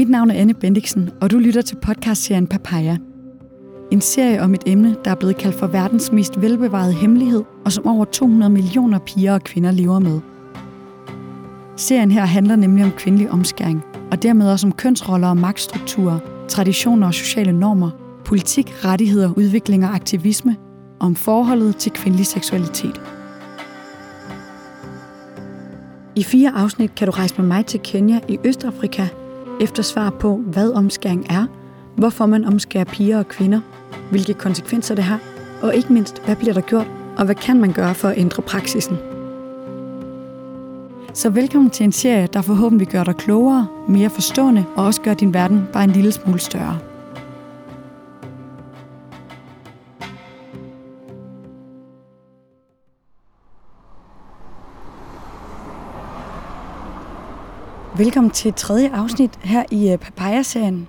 Mit navn er Anne Bendiksen, og du lytter til podcastserien Papaya. En serie om et emne, der er blevet kaldt for verdens mest velbevarede hemmelighed, og som over 200 millioner piger og kvinder lever med. Serien her handler nemlig om kvindelig omskæring, og dermed også om kønsroller og magtstrukturer, traditioner og sociale normer, politik, rettigheder, udvikling og aktivisme, og om forholdet til kvindelig seksualitet. I fire afsnit kan du rejse med mig til Kenya i Østafrika efter svar på, hvad omskæring er, hvorfor man omskærer piger og kvinder, hvilke konsekvenser det har, og ikke mindst, hvad bliver der gjort, og hvad kan man gøre for at ændre praksisen. Så velkommen til en serie, der forhåbentlig gør dig klogere, mere forstående og også gør din verden bare en lille smule større. Velkommen til tredje afsnit her i øh, Papaya-serien.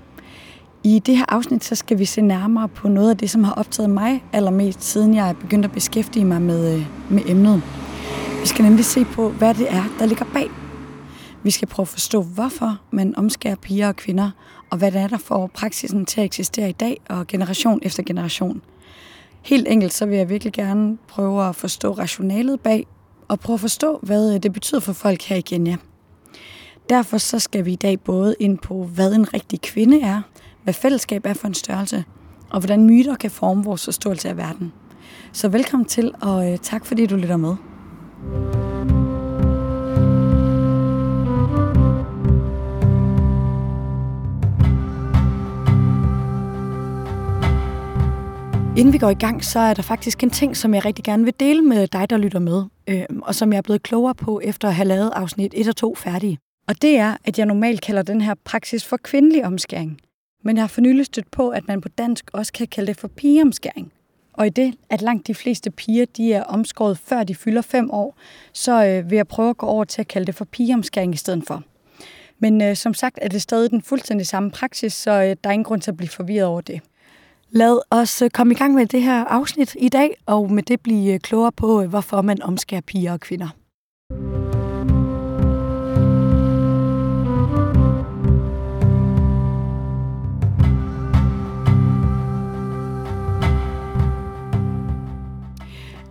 I det her afsnit så skal vi se nærmere på noget af det, som har optaget mig allermest, siden jeg begyndte at beskæftige mig med, øh, med emnet. Vi skal nemlig se på, hvad det er, der ligger bag. Vi skal prøve at forstå, hvorfor man omskærer piger og kvinder, og hvad det er, der får praksisen til at eksistere i dag og generation efter generation. Helt enkelt så vil jeg virkelig gerne prøve at forstå rationalet bag, og prøve at forstå, hvad øh, det betyder for folk her i Kenya. Derfor så skal vi i dag både ind på, hvad en rigtig kvinde er, hvad fællesskab er for en størrelse, og hvordan myter kan forme vores forståelse af verden. Så velkommen til, og øh, tak fordi du lytter med. Inden vi går i gang, så er der faktisk en ting, som jeg rigtig gerne vil dele med dig, der lytter med, øh, og som jeg er blevet klogere på efter at have lavet afsnit 1 og 2 færdige. Og det er, at jeg normalt kalder den her praksis for kvindelig omskæring. Men jeg har for nylig stødt på, at man på dansk også kan kalde det for pigeomskæring. Og i det, at langt de fleste piger de er omskåret før de fylder fem år, så øh, vil jeg prøve at gå over til at kalde det for pigeomskæring i stedet for. Men øh, som sagt er det stadig den fuldstændig samme praksis, så øh, der er ingen grund til at blive forvirret over det. Lad os øh, komme i gang med det her afsnit i dag, og med det blive øh, klogere på, øh, hvorfor man omskærer piger og kvinder.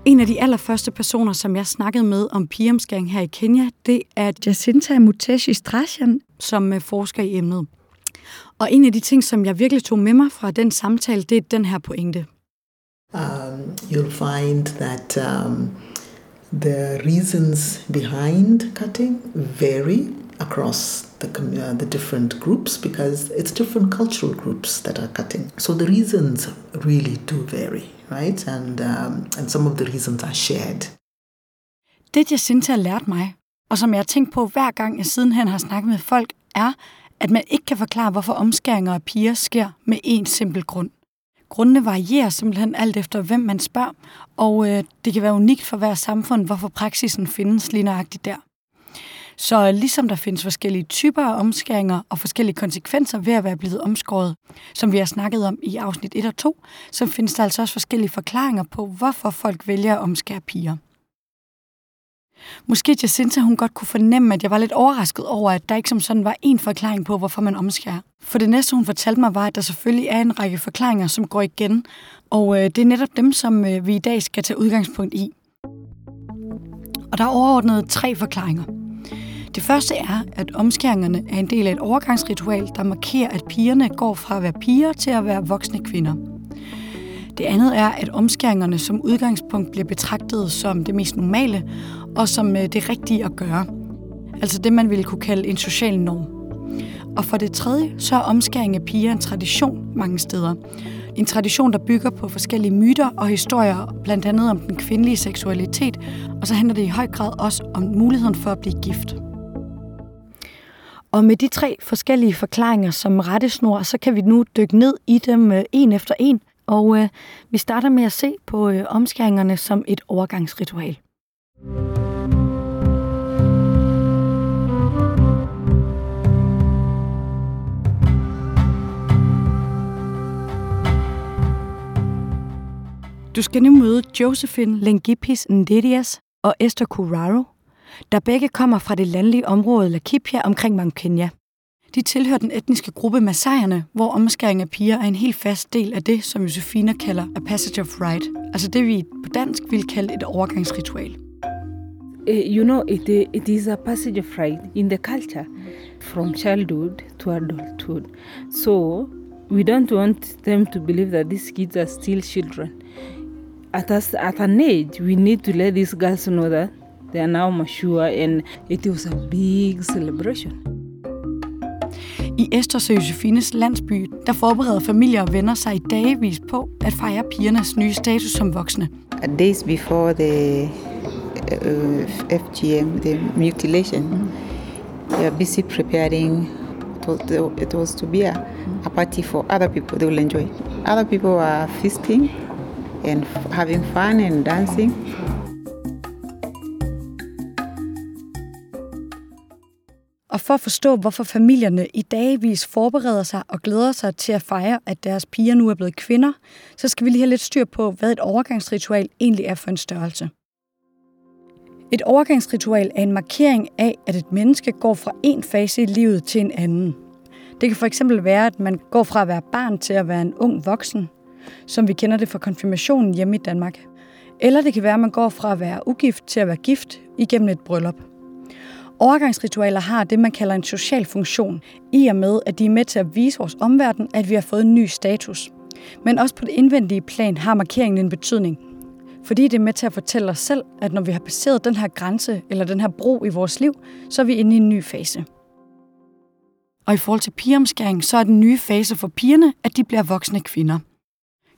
En af de allerførste personer, som jeg snakkede med om pigeomskæring her i Kenya, det er Jacinta Muteshi Strachan, som øh, forsker i emnet. Og en af de ting, som jeg virkelig tog med mig fra den samtale, det er den her pointe. Um, you'll find that um, the reasons behind cutting vary across the, uh, the different groups because it's different cultural groups that are cutting. So the reasons really do vary, right? And, um, and some of the reasons are shared. Det, Jacinta har lært mig, og som jeg har tænkt på hver gang jeg sidenhen har snakket med folk, er, at man ikke kan forklare, hvorfor omskæringer af piger sker med én simpel grund. Grundene varierer simpelthen alt efter, hvem man spørger, og øh, det kan være unikt for hver samfund, hvorfor praksisen findes lige nøjagtigt der. Så ligesom der findes forskellige typer af omskæringer og forskellige konsekvenser ved at være blevet omskåret, som vi har snakket om i afsnit 1 og 2, så findes der altså også forskellige forklaringer på, hvorfor folk vælger at omskære piger. Måske Jacinta hun godt kunne fornemme, at jeg var lidt overrasket over, at der ikke som sådan var én forklaring på, hvorfor man omskærer. For det næste, hun fortalte mig, var, at der selvfølgelig er en række forklaringer, som går igen. Og øh, det er netop dem, som øh, vi i dag skal tage udgangspunkt i. Og der er overordnet tre forklaringer. Det første er, at omskæringerne er en del af et overgangsritual, der markerer, at pigerne går fra at være piger til at være voksne kvinder. Det andet er, at omskæringerne som udgangspunkt bliver betragtet som det mest normale, og som øh, det rigtige at gøre. Altså det, man ville kunne kalde en social norm. Og for det tredje, så er omskæring af piger en tradition mange steder. En tradition, der bygger på forskellige myter og historier, blandt andet om den kvindelige seksualitet, og så handler det i høj grad også om muligheden for at blive gift. Og med de tre forskellige forklaringer som rettesnor, så kan vi nu dykke ned i dem øh, en efter en. Og øh, vi starter med at se på øh, omskæringerne som et overgangsritual. Du skal nu møde Josephine Lengipis Ndidias og Esther Curaro, der begge kommer fra det landlige område Lakipia omkring Mount Kenya. De tilhører den etniske gruppe Masaierne, hvor omskæring af piger er en helt fast del af det, som Josefina kalder a passage of right. Altså det, vi på dansk vil kalde et overgangsritual. Eh, you know, it, it is a passage of right in the culture from childhood to adulthood. So we don't want them to believe that these kids are still children. At, us, at an age, we need to let these girls know that they are now mature, and it was a big celebration. I Esters og Josefines landsby, der forbereder familier og venner sig i dagevis på at fejre pigernes nye status som voksne. Days before the uh, FGM, the mutilation, they are busy preparing. It was to be a, a party for other people. They will enjoy. Other people are feasting and having fun and dancing. Og for at forstå, hvorfor familierne i dagvis forbereder sig og glæder sig til at fejre, at deres piger nu er blevet kvinder, så skal vi lige have lidt styr på, hvad et overgangsritual egentlig er for en størrelse. Et overgangsritual er en markering af, at et menneske går fra en fase i livet til en anden. Det kan for eksempel være, at man går fra at være barn til at være en ung voksen, som vi kender det fra konfirmationen hjemme i Danmark. Eller det kan være, at man går fra at være ugift til at være gift igennem et bryllup. Overgangsritualer har det, man kalder en social funktion, i og med, at de er med til at vise vores omverden, at vi har fået en ny status. Men også på det indvendige plan har markeringen en betydning. Fordi det er med til at fortælle os selv, at når vi har passeret den her grænse eller den her bro i vores liv, så er vi inde i en ny fase. Og i forhold til pigeomskæring, så er den nye fase for pigerne, at de bliver voksne kvinder.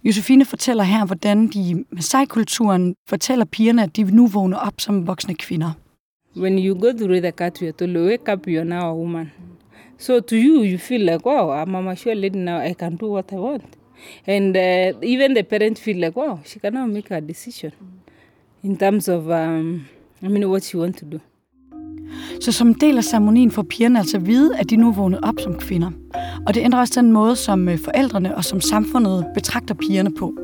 Josefine fortæller her, hvordan de med sejkulturen fortæller pigerne, at de nu vågner op som voksne kvinder. When you go through the cat, you to wake up, you're now a woman. So to you, you feel like, wow, I'm a mature lady now, I can do what I want. And uh, even the parent feel like, wow, she can now make a decision in terms of, um, I mean, what she want to do. Så som en del af ceremonien får pigerne altså at vide, at de nu er vågnet op som kvinder. Og det ændrer også den måde, som øh, forældrene og som samfundet betragter pigerne på.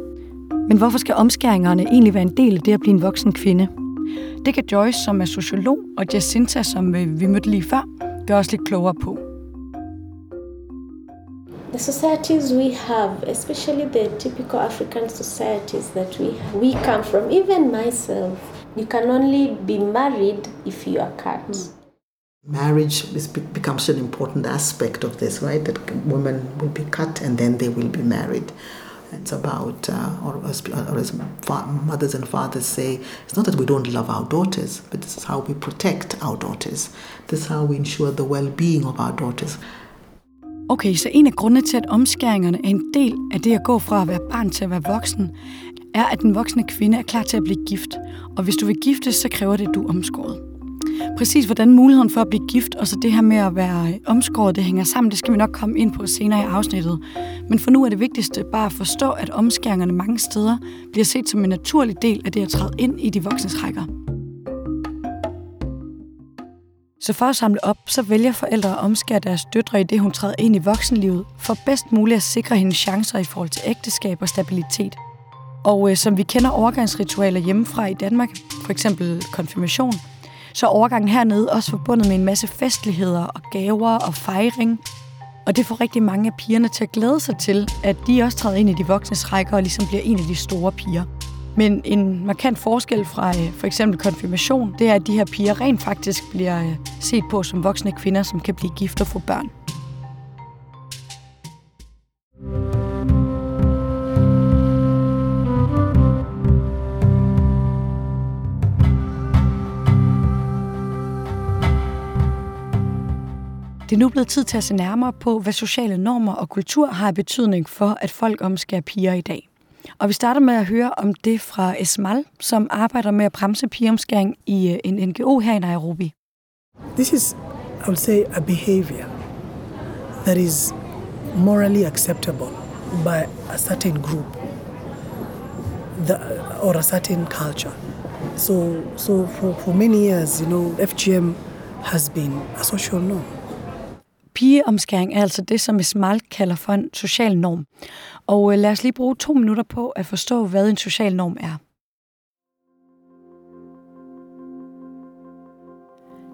Men hvorfor skal omskæringerne egentlig være en del af det at blive en voksen kvinde? Det kan Joyce, som er sociolog, og Jacinta, som øh, vi mødte lige før, gøre os lidt klogere på. The societies we have, especially the typical African societies that we we come from, even myself, you can only be married if you are cut. Mm. Marriage is, becomes an important aspect of this, right? That women will be cut and then they will be married. It's about, uh, or, as, uh, or as mothers and fathers say, it's not that we don't love our daughters, but this is how we protect our daughters. This is how we ensure the well being of our daughters. Okay, så en af grundene til, at omskæringerne er en del af det at gå fra at være barn til at være voksen, er, at den voksne kvinde er klar til at blive gift. Og hvis du vil giftes, så kræver det, at du er omskåret. Præcis hvordan muligheden for at blive gift og så det her med at være omskåret, det hænger sammen, det skal vi nok komme ind på senere i afsnittet. Men for nu er det vigtigste bare at forstå, at omskæringerne mange steder bliver set som en naturlig del af det at træde ind i de voksnes rækker. Så for at samle op, så vælger forældre at omskære deres døtre i det, hun træder ind i voksenlivet, for bedst muligt at sikre hendes chancer i forhold til ægteskab og stabilitet. Og øh, som vi kender overgangsritualer hjemmefra i Danmark, for eksempel konfirmation, så er overgangen hernede også forbundet med en masse festligheder og gaver og fejring. Og det får rigtig mange af pigerne til at glæde sig til, at de også træder ind i de voksnes rækker og ligesom bliver en af de store piger. Men en markant forskel fra øh, for eksempel konfirmation, det er, at de her piger rent faktisk bliver øh, set på som voksne kvinder, som kan blive gift og få børn. Det er nu blevet tid til at se nærmere på, hvad sociale normer og kultur har betydning for, at folk omskærer piger i dag. Og vi starter med at høre om det fra Esmal, som arbejder med at bremse pigeomskæring i øh, en NGO her i Nairobi. This is, I would say, a behavior that is morally acceptable by a certain group the, or a certain culture. So, so for, for many years, you know, FGM has been a social norm. Pigeomskæring er altså det, som Esmal kalder for en social norm. Og øh, lad os lige bruge to minutter på at forstå, hvad en social norm er.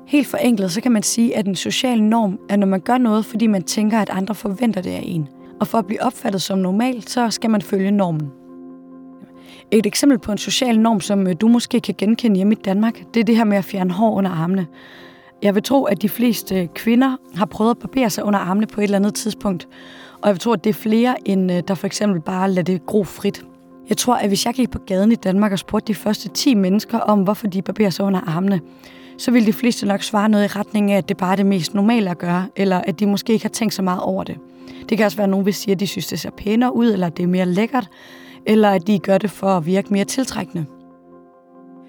Helt forenklet, så kan man sige, at en social norm er, når man gør noget, fordi man tænker, at andre forventer det af en. Og for at blive opfattet som normal, så skal man følge normen. Et eksempel på en social norm, som øh, du måske kan genkende hjemme i Danmark, det er det her med at fjerne hår under armene. Jeg vil tro, at de fleste kvinder har prøvet at barbere sig under armene på et eller andet tidspunkt. Og jeg vil tro, at det er flere, end øh, der for eksempel bare lader det gro frit. Jeg tror, at hvis jeg gik på gaden i Danmark og spurgte de første 10 mennesker om, hvorfor de barberer sig under armene, så ville de fleste nok svare noget i retning af, at det bare er det mest normale at gøre, eller at de måske ikke har tænkt så meget over det. Det kan også være, at nogen vil sige, at de synes, det ser pænere ud, eller at det er mere lækkert, eller at de gør det for at virke mere tiltrækkende.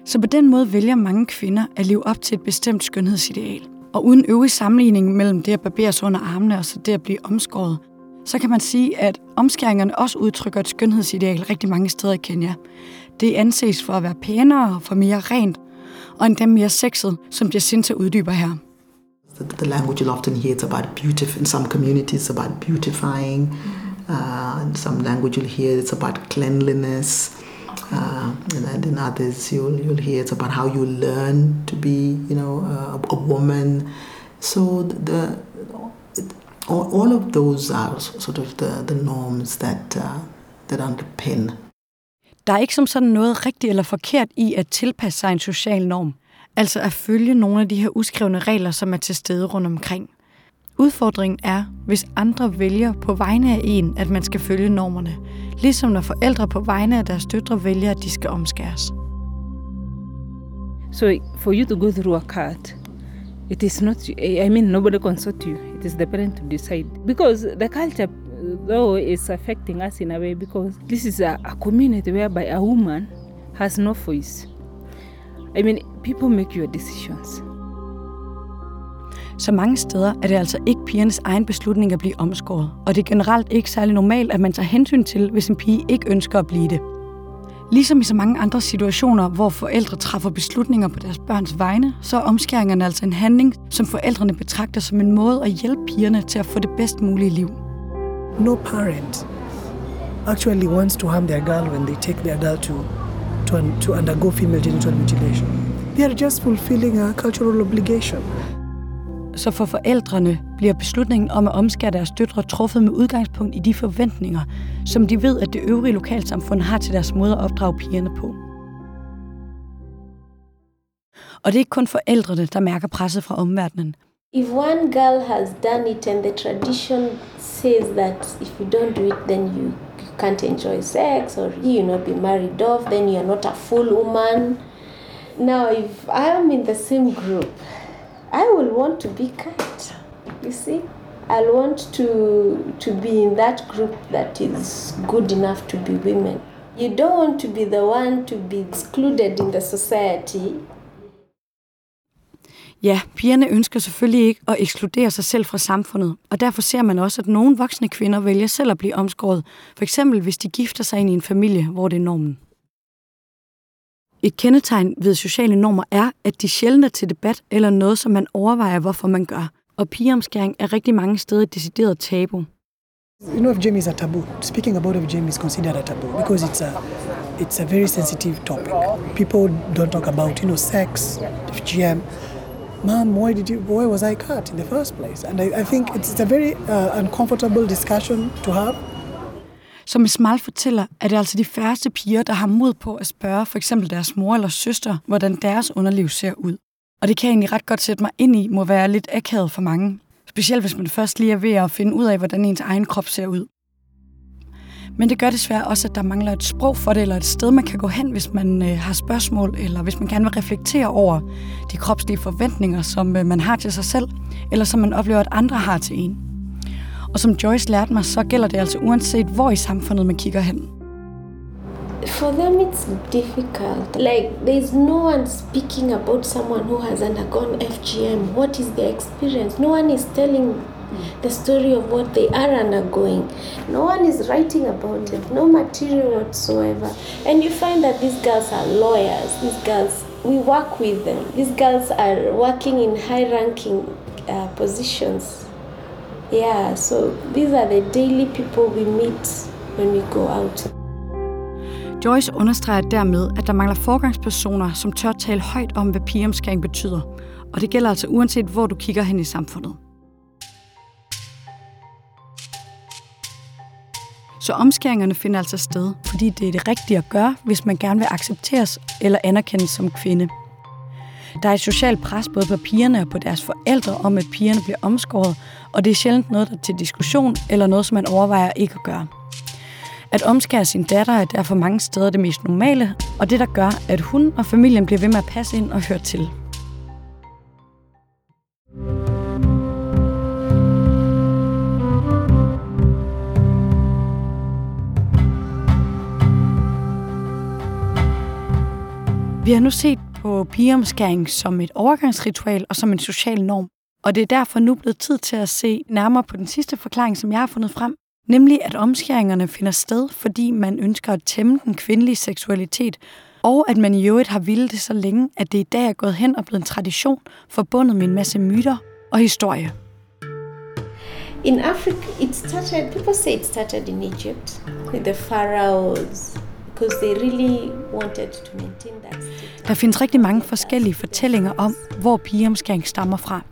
Så på den måde vælger mange kvinder at leve op til et bestemt skønhedsideal. Og uden øvrig sammenligning mellem det at barbere sig under armene og så det at blive omskåret, så kan man sige, at omskæringerne også udtrykker et skønhedsideal rigtig mange steder i Kenya. Det anses for at være pænere, for mere rent, og endda mere sexet, som Jacinta uddyber her. The, language you'll often hear it's about beautiful in some communities about beautifying. Uh, in some language you'll hear it's about cleanliness. Uh, and then in others you'll you'll hear it's about how you learn to be you know uh, a, a woman. So the all, all of those are sort of the, the norms that uh, that underpin. Der er ikke som sådan noget rigtigt eller forkert i at tilpasse sig en social norm, altså at følge nogle af de her uskrevne regler, som er til stede rundt omkring. Udfordringen er, hvis andre vælger på vegne af en, at man skal følge normerne, ligesom når forældre på vegne af deres døtre vælger, at de skal omskæres. So for you to go through a cut, it is not, I mean, nobody consult you. It is the parent to decide. Because the culture, uh, though, is affecting us in a way because this is a, a community whereby a woman has no voice. I mean, people make your decisions. Så mange steder er det altså ikke pigernes egen beslutning at blive omskåret, og det er generelt ikke særlig normalt, at man tager hensyn til, hvis en pige ikke ønsker at blive det. Ligesom i så mange andre situationer, hvor forældre træffer beslutninger på deres børns vegne, så er omskæringerne altså en handling, som forældrene betragter som en måde at hjælpe pigerne til at få det bedst mulige liv. No parent actually wants to harm their girl when they take their girl to, to, to undergo female genital mutilation. They are just fulfilling a cultural obligation. Så for forældrene bliver beslutningen om at omskære deres døtre truffet med udgangspunkt i de forventninger, som de ved, at det øvrige lokalsamfund har til deres måde at opdrage pigerne på. Og det er ikke kun forældrene, der mærker presset fra omverdenen. If one girl has done it and the tradition says that if you don't do it, then you, you can't enjoy sex or you not be married off, then you are not a full woman. Now, if I am in the same group, i will want to be cut. You see, I'll want to to be in that group that is good enough to be women. You don't want to be the one to be excluded in the society. Ja, pigerne ønsker selvfølgelig ikke at ekskludere sig selv fra samfundet, og derfor ser man også, at nogle voksne kvinder vælger selv at blive omskåret, for eksempel hvis de gifter sig ind i en familie, hvor det er normen. Et kendetegn ved sociale normer er, at de sjældent er til debat eller noget, som man overvejer, hvorfor man gør. Og pigeomskæring er rigtig mange steder et decideret tabu. You know, FGM is a taboo. Speaking about FGM is considered a taboo because it's a it's a very sensitive topic. People don't talk about, you know, sex, FGM. Mom, why did you? Why was I cut in the first place? And I, I think it's a very uh, uncomfortable discussion to have. Som Ismail fortæller, er det altså de færreste piger, der har mod på at spørge for eksempel deres mor eller søster, hvordan deres underliv ser ud. Og det kan jeg egentlig ret godt sætte mig ind i, må være lidt akavet for mange. Specielt hvis man først lige er ved at finde ud af, hvordan ens egen krop ser ud. Men det gør desværre også, at der mangler et sprog for det, eller et sted, man kan gå hen, hvis man øh, har spørgsmål, eller hvis man gerne vil reflektere over de kropslige forventninger, som øh, man har til sig selv, eller som man oplever, at andre har til en. Og som Joyce lærte mig, så gælder det altså uanset, hvor i samfundet man kigger hen. For them, it's difficult. Like, there's no one speaking about someone who has undergone FGM. What is their experience? No one is telling the story of what they are undergoing. No one is writing about it, no material whatsoever. And you find that these girls are lawyers. These girls, we work with them. These girls are working in high ranking uh, positions. Yeah, so these are the daily people we meet when we go out. Joyce understreger dermed, at der mangler forgangspersoner, som tør tale højt om, hvad pigeomskæring betyder, Og det gælder altså uanset, hvor du kigger hen i samfundet. Så omskæringerne finder altså sted, fordi det er det rigtige at gøre, hvis man gerne vil accepteres eller anerkendes som kvinde. Der er et socialt pres både på pigerne og på deres forældre om, at pigerne bliver omskåret, og det er sjældent noget, der er til diskussion eller noget, som man overvejer ikke at gøre. At omskære sin datter er derfor mange steder det mest normale, og det der gør, at hun og familien bliver ved med at passe ind og høre til. Vi har nu set på pigeomskæring som et overgangsritual og som en social norm. Og det er derfor nu blevet tid til at se nærmere på den sidste forklaring, som jeg har fundet frem, nemlig at omskæringerne finder sted, fordi man ønsker at tæmme den kvindelige seksualitet, og at man i øvrigt har ville det så længe, at det i dag er gået hen og blevet en tradition, forbundet med en masse myter og historie. In Africa, it started, people say it started in Egypt with the pharaohs, because they really wanted to maintain that. Der findes rigtig mange forskellige fortællinger om, hvor pigeomskæring stammer fra.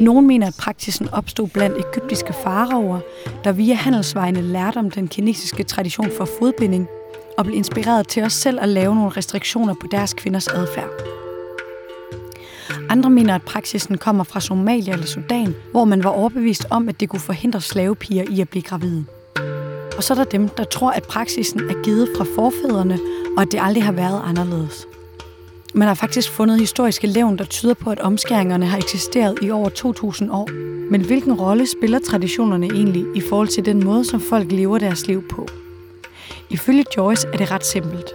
Nogle mener, at praksisen opstod blandt egyptiske faraoer, der via handelsvejene lærte om den kinesiske tradition for fodbinding, og blev inspireret til os selv at lave nogle restriktioner på deres kvinders adfærd. Andre mener, at praksisen kommer fra Somalia eller Sudan, hvor man var overbevist om, at det kunne forhindre slavepiger i at blive gravide. Og så er der dem, der tror, at praksisen er givet fra forfædrene, og at det aldrig har været anderledes. Man har faktisk fundet historiske levn, der tyder på, at omskæringerne har eksisteret i over 2000 år. Men hvilken rolle spiller traditionerne egentlig i forhold til den måde, som folk lever deres liv på? Ifølge Joyce er det ret simpelt.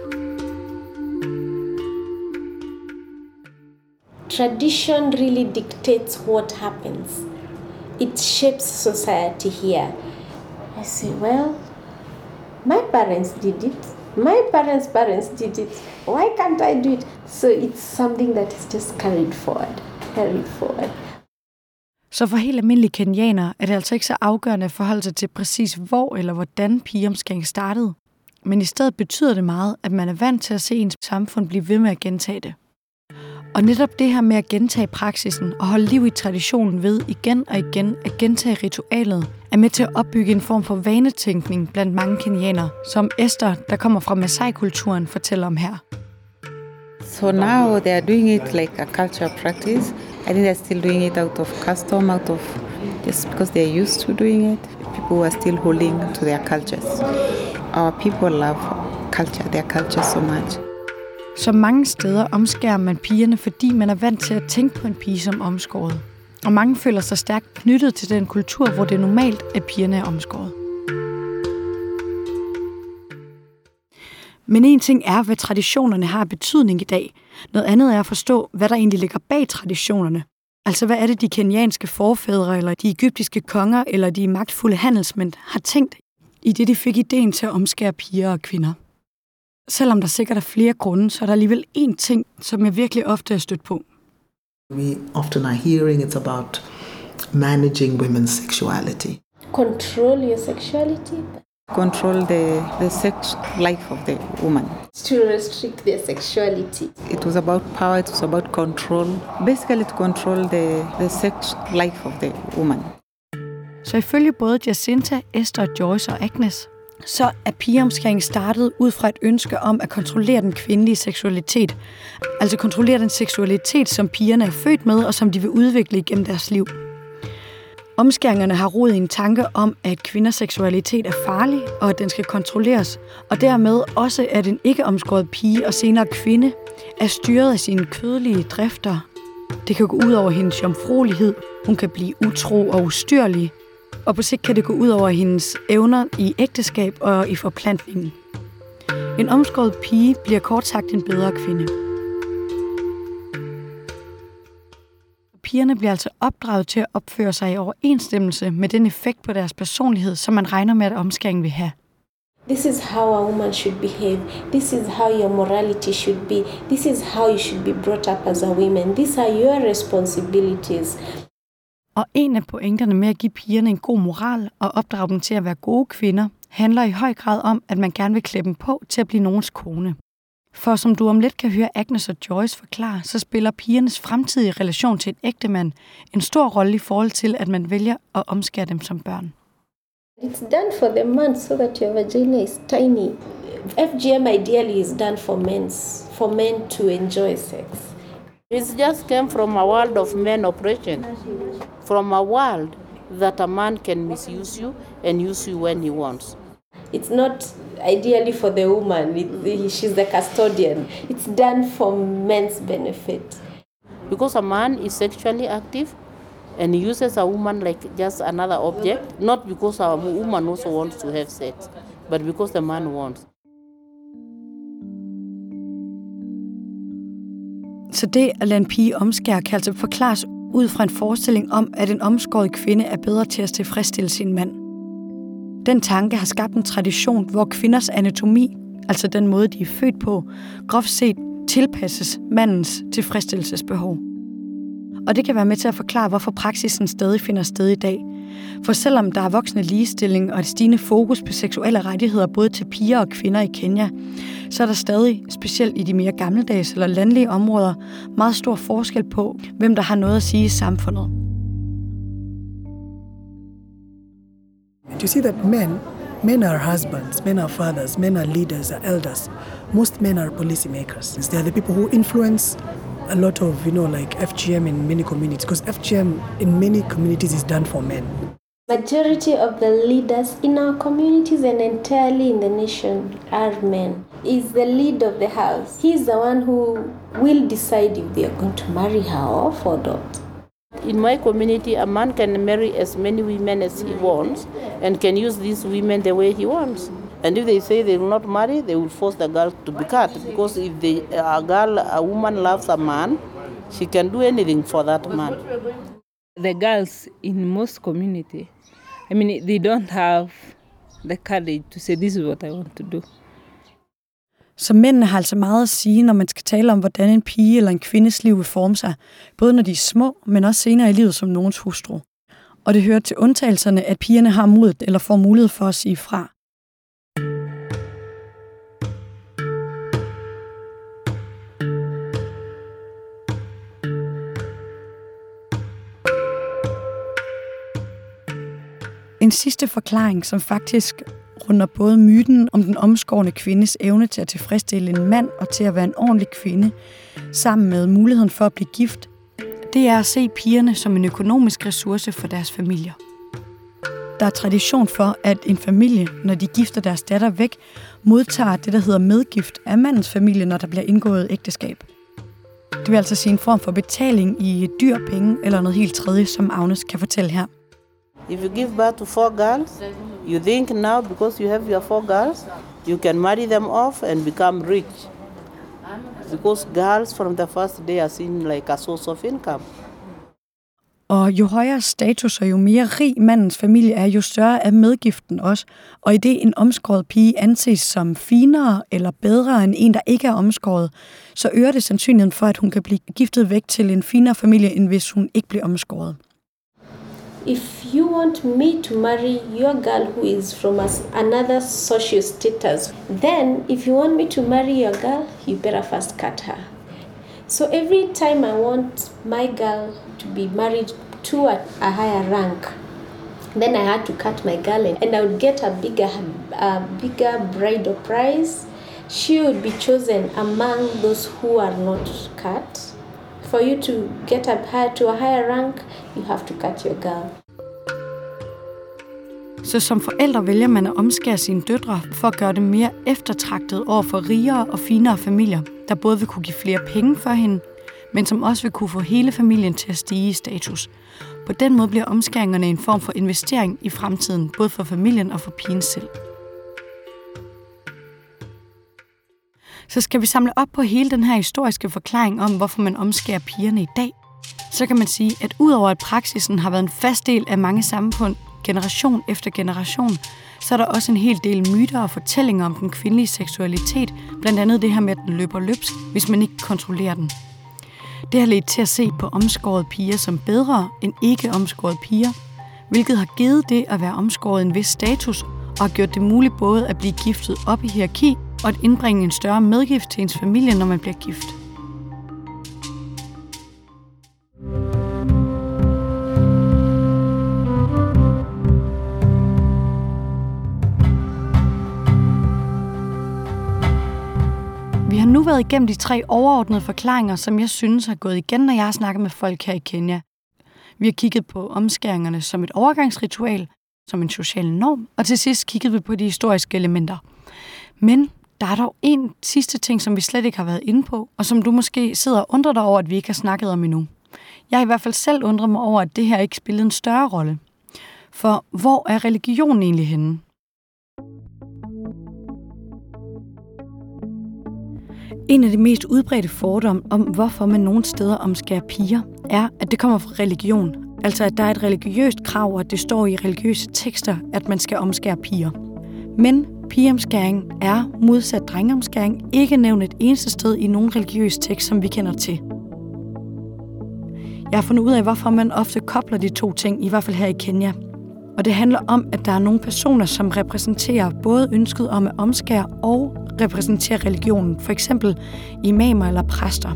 tradition really dictates what happens. It shapes society here. I say, well, my parents did it. My parents' parents did it. Why can't I do it? So it's something that is just carried forward, carried forward. Så for helt almindelige kenianere er det altså ikke så afgørende at forholde sig til præcis hvor eller hvordan pigeomskæring startede. Men i stedet betyder det meget, at man er vant til at se ens samfund blive ved med at gentage det. Og netop det her med at gentage praksisen og holde liv i traditionen ved igen og igen at gentage ritualet, er med til at opbygge en form for vanetænkning blandt mange kenianere, som Esther, der kommer fra Masai-kulturen, fortæller om her. So now they are doing it like a cultural practice. I think they're still doing it out of custom, out of just because they're used to doing it. People are still holding to their cultures. Our people love culture, their culture so much. Så mange steder omskærer man pigerne, fordi man er vant til at tænke på en pige som omskåret. Og mange føler sig stærkt knyttet til den kultur, hvor det er normalt, at pigerne er omskåret. Men en ting er, hvad traditionerne har betydning i dag. Noget andet er at forstå, hvad der egentlig ligger bag traditionerne. Altså, hvad er det, de kenianske forfædre, eller de egyptiske konger, eller de magtfulde handelsmænd har tænkt, i det de fik ideen til at omskære piger og kvinder? Selvom der sikkert er flere grunde, så er der alligevel én ting, som jeg virkelig ofte er stødt på. We often are hearing it's about managing women's sexuality. Control your sexuality, Control the, the sex life of the woman. to restrict their sexuality. It was about power, it was about control. Basically, to control the, the sex life of the woman. Så ifølge både Jacinta, Esther, Joyce og Agnes, så er pigeomskæring startet ud fra et ønske om at kontrollere den kvindelige seksualitet. Altså kontrollere den seksualitet, som pigerne er født med, og som de vil udvikle igennem deres liv. Omskæringerne har rod i en tanke om, at kvinders seksualitet er farlig, og at den skal kontrolleres, og dermed også, at en ikke omskåret pige og senere kvinde er styret af sine kødelige drifter. Det kan gå ud over hendes jomfruelighed, hun kan blive utro og ustyrlig, og på sigt kan det gå ud over hendes evner i ægteskab og i forplantningen. En omskåret pige bliver kort sagt en bedre kvinde. Pigerne bliver altså opdraget til at opføre sig i overensstemmelse med den effekt på deres personlighed, som man regner med, at omskæringen vil have. This is how a woman should behave. This is how your morality should be. This is how you should be brought up as a woman. These are your responsibilities. Og en af pointerne med at give pigerne en god moral og opdrage dem til at være gode kvinder, handler i høj grad om, at man gerne vil klæde dem på til at blive nogens kone. For som du om lidt kan høre Agnes og Joyce forklare, så spiller pigernes fremtidige relation til en ægte mand en stor rolle i forhold til, at man vælger at omskære dem som børn. It's done for the man so that your vagina is tiny. FGM ideally is done for men, for men to enjoy sex. It just came from a world of men oppression, from a world that a man can misuse you and use you when he wants. It's not ideally for the woman, it, she's the custodian. It's done for men's benefit. Because a man is sexually active and he uses a woman like just another object, not because a woman also wants to have sex, but because the man wants. Så det at lade en pige omskære kan altså forklares ud fra en forestilling om, at en omskåret kvinde er bedre til at tilfredsstille sin mand. Den tanke har skabt en tradition, hvor kvinders anatomi, altså den måde, de er født på, groft set tilpasses mandens tilfredsstillelsesbehov. Og det kan være med til at forklare, hvorfor praksisen stadig finder sted i dag. For selvom der er voksende ligestilling og et stigende fokus på seksuelle rettigheder både til piger og kvinder i Kenya, så er der stadig, specielt i de mere gammeldags eller landlige områder, meget stor forskel på, hvem der har noget at sige i samfundet. You see that men, men are husbands, men are fathers, men are leaders, are elders. Most men are policymakers. They are the people who influence a lot of, you know, like FGM in many communities because FGM in many communities is done for men. Majority of the leaders in our communities and entirely in the nation are men. Is the lead of the house. He's the one who will decide if they are going to marry her off or not. In my community, a man can marry as many women as he wants and can use these women the way he wants. And if they say they will not marry, they will force the girl to be cut. Because if the, a girl, a woman loves a man, she can do anything for that man. The girls in most community, I mean, they don't have the courage to say, this is what I want to do. Så mændene har altså meget at sige, når man skal tale om, hvordan en pige eller en kvindes liv vil forme sig, både når de er små, men også senere i livet som nogens hustru. Og det hører til undtagelserne, at pigerne har modet eller får mulighed for at sige fra. Sidste forklaring, som faktisk runder både myten om den omskårne kvindes evne til at tilfredsstille en mand og til at være en ordentlig kvinde, sammen med muligheden for at blive gift, det er at se pigerne som en økonomisk ressource for deres familier. Der er tradition for, at en familie, når de gifter deres datter væk, modtager det, der hedder medgift af mandens familie, når der bliver indgået ægteskab. Det vil altså sige en form for betaling i dyr penge eller noget helt tredje, som Agnes kan fortælle her. If you give birth to four girls, you think now because you have your four girls, you can marry them off and become rich. Because girls from the first day are seen like a source of income. Og jo højere status og jo mere rig mandens familie er, jo større er medgiften også. Og i det en omskåret pige anses som finere eller bedre end en, der ikke er omskåret, så øger det sandsynligheden for, at hun kan blive giftet væk til en finere familie, end hvis hun ikke bliver omskåret. If you want me to marry your girl who is from us, another social status, then if you want me to marry your girl, you better first cut her. So every time I want my girl to be married to a, a higher rank, then I had to cut my girl and I would get a bigger, a bigger bridal price. She would be chosen among those who are not cut. For you to get up higher to a higher rank, you have to cut your girl. Så som forældre vælger man at omskære sine døtre for at gøre dem mere eftertragtet over for rigere og finere familier, der både vil kunne give flere penge for hende, men som også vil kunne få hele familien til at stige i status. På den måde bliver omskæringerne en form for investering i fremtiden, både for familien og for pigen selv. Så skal vi samle op på hele den her historiske forklaring om, hvorfor man omskærer pigerne i dag, så kan man sige, at udover at praksisen har været en fast del af mange samfund, generation efter generation, så er der også en hel del myter og fortællinger om den kvindelige seksualitet, blandt andet det her med, at den løber løbsk, hvis man ikke kontrollerer den. Det har ledt til at se på omskårede piger som bedre end ikke omskårede piger, hvilket har givet det at være omskåret en vis status og har gjort det muligt både at blive giftet op i hierarki og at indbringe en større medgift til ens familie, når man bliver gift. Været igennem de tre overordnede forklaringer, som jeg synes har gået igen, når jeg har snakket med folk her i Kenya. Vi har kigget på omskæringerne som et overgangsritual, som en social norm, og til sidst kiggede vi på de historiske elementer. Men der er dog en sidste ting, som vi slet ikke har været inde på, og som du måske sidder og undrer dig over, at vi ikke har snakket om endnu. Jeg har i hvert fald selv undret mig over, at det her ikke spillede en større rolle. For hvor er religion egentlig henne? En af de mest udbredte fordomme om, hvorfor man nogle steder omskærer piger, er, at det kommer fra religion. Altså, at der er et religiøst krav, og at det står i religiøse tekster, at man skal omskære piger. Men pigeomskæring er, modsat drengeomskæring, ikke nævnt et eneste sted i nogen religiøs tekst, som vi kender til. Jeg har fundet ud af, hvorfor man ofte kobler de to ting, i hvert fald her i Kenya. Og det handler om, at der er nogle personer, som repræsenterer både ønsket om at omskære og repræsenterer religionen, for eksempel imamer eller præster.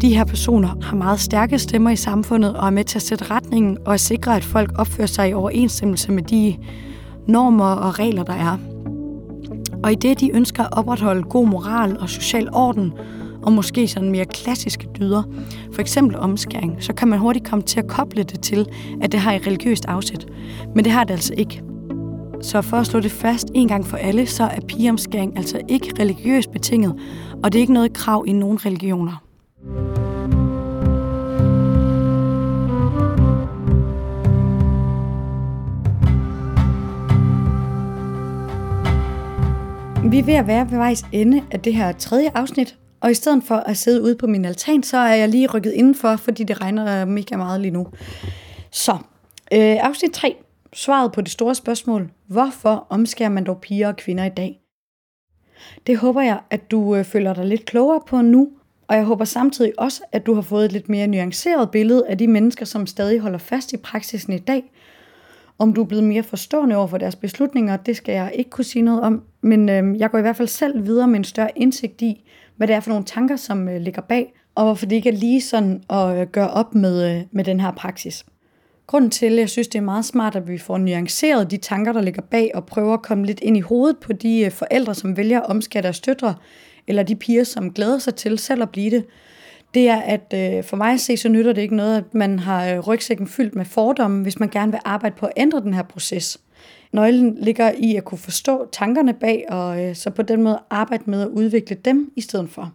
De her personer har meget stærke stemmer i samfundet og er med til at sætte retningen og at sikre, at folk opfører sig i overensstemmelse med de normer og regler, der er. Og i det, de ønsker at opretholde god moral og social orden, og måske sådan mere klassiske dyder, for eksempel omskæring, så kan man hurtigt komme til at koble det til, at det har et religiøst afsæt. Men det har det altså ikke. Så for at slå det fast en gang for alle, så er pigeomskæring altså ikke religiøst betinget, og det er ikke noget krav i nogen religioner. Vi er ved at være ved vejs ende af det her tredje afsnit, og i stedet for at sidde ude på min altan, så er jeg lige rykket indenfor, fordi det regner øh, mega meget lige nu. Så, øh, afsnit 3. Svaret på det store spørgsmål. Hvorfor omskærer man dog piger og kvinder i dag? Det håber jeg, at du øh, føler dig lidt klogere på nu, og jeg håber samtidig også, at du har fået et lidt mere nuanceret billede af de mennesker, som stadig holder fast i praksisen i dag. Om du er blevet mere forstående over for deres beslutninger, det skal jeg ikke kunne sige noget om, men øh, jeg går i hvert fald selv videre med en større indsigt i, hvad det er for nogle tanker, som øh, ligger bag, og hvorfor det ikke er lige sådan at øh, gøre op med, øh, med den her praksis. Grunden til, at jeg synes, det er meget smart, at vi får nuanceret de tanker, der ligger bag, og prøver at komme lidt ind i hovedet på de øh, forældre, som vælger at omskære deres døtre, eller de piger, som glæder sig til selv at blive det, det er, at øh, for mig at se, så nytter det ikke noget, at man har øh, rygsækken fyldt med fordomme, hvis man gerne vil arbejde på at ændre den her proces. Nøglen ligger i at kunne forstå tankerne bag, og øh, så på den måde arbejde med at udvikle dem i stedet for.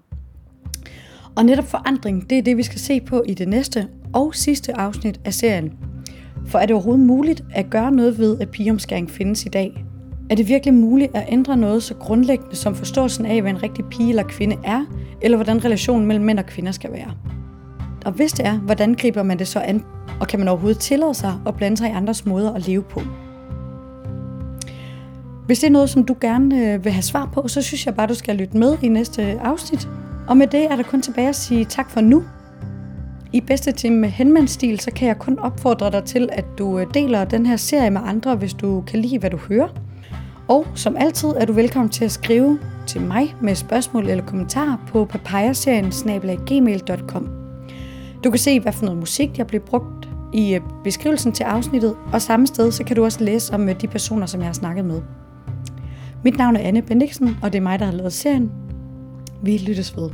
Og netop forandring, det er det, vi skal se på i det næste og sidste afsnit af serien. For er det overhovedet muligt at gøre noget ved, at pigeomskæring findes i dag? Er det virkelig muligt at ændre noget så grundlæggende som forståelsen af, hvad en rigtig pige eller kvinde er, eller hvordan relationen mellem mænd og kvinder skal være? Og hvis det er, hvordan griber man det så an? Og kan man overhovedet tillade sig at blande sig i andres måder at leve på? Hvis det er noget, som du gerne øh, vil have svar på, så synes jeg bare, du skal lytte med i næste afsnit. Og med det er der kun tilbage at sige tak for nu. I bedste time med henmandsstil, så kan jeg kun opfordre dig til, at du øh, deler den her serie med andre, hvis du kan lide, hvad du hører. Og som altid er du velkommen til at skrive til mig med spørgsmål eller kommentarer på papayaserien gmail.com. Du kan se, hvad for noget musik, jeg bliver brugt i øh, beskrivelsen til afsnittet, og samme sted så kan du også læse om øh, de personer, som jeg har snakket med. Mit navn er Anne Bendiksen, og det er mig, der har lavet serien. Vi lyttes ved.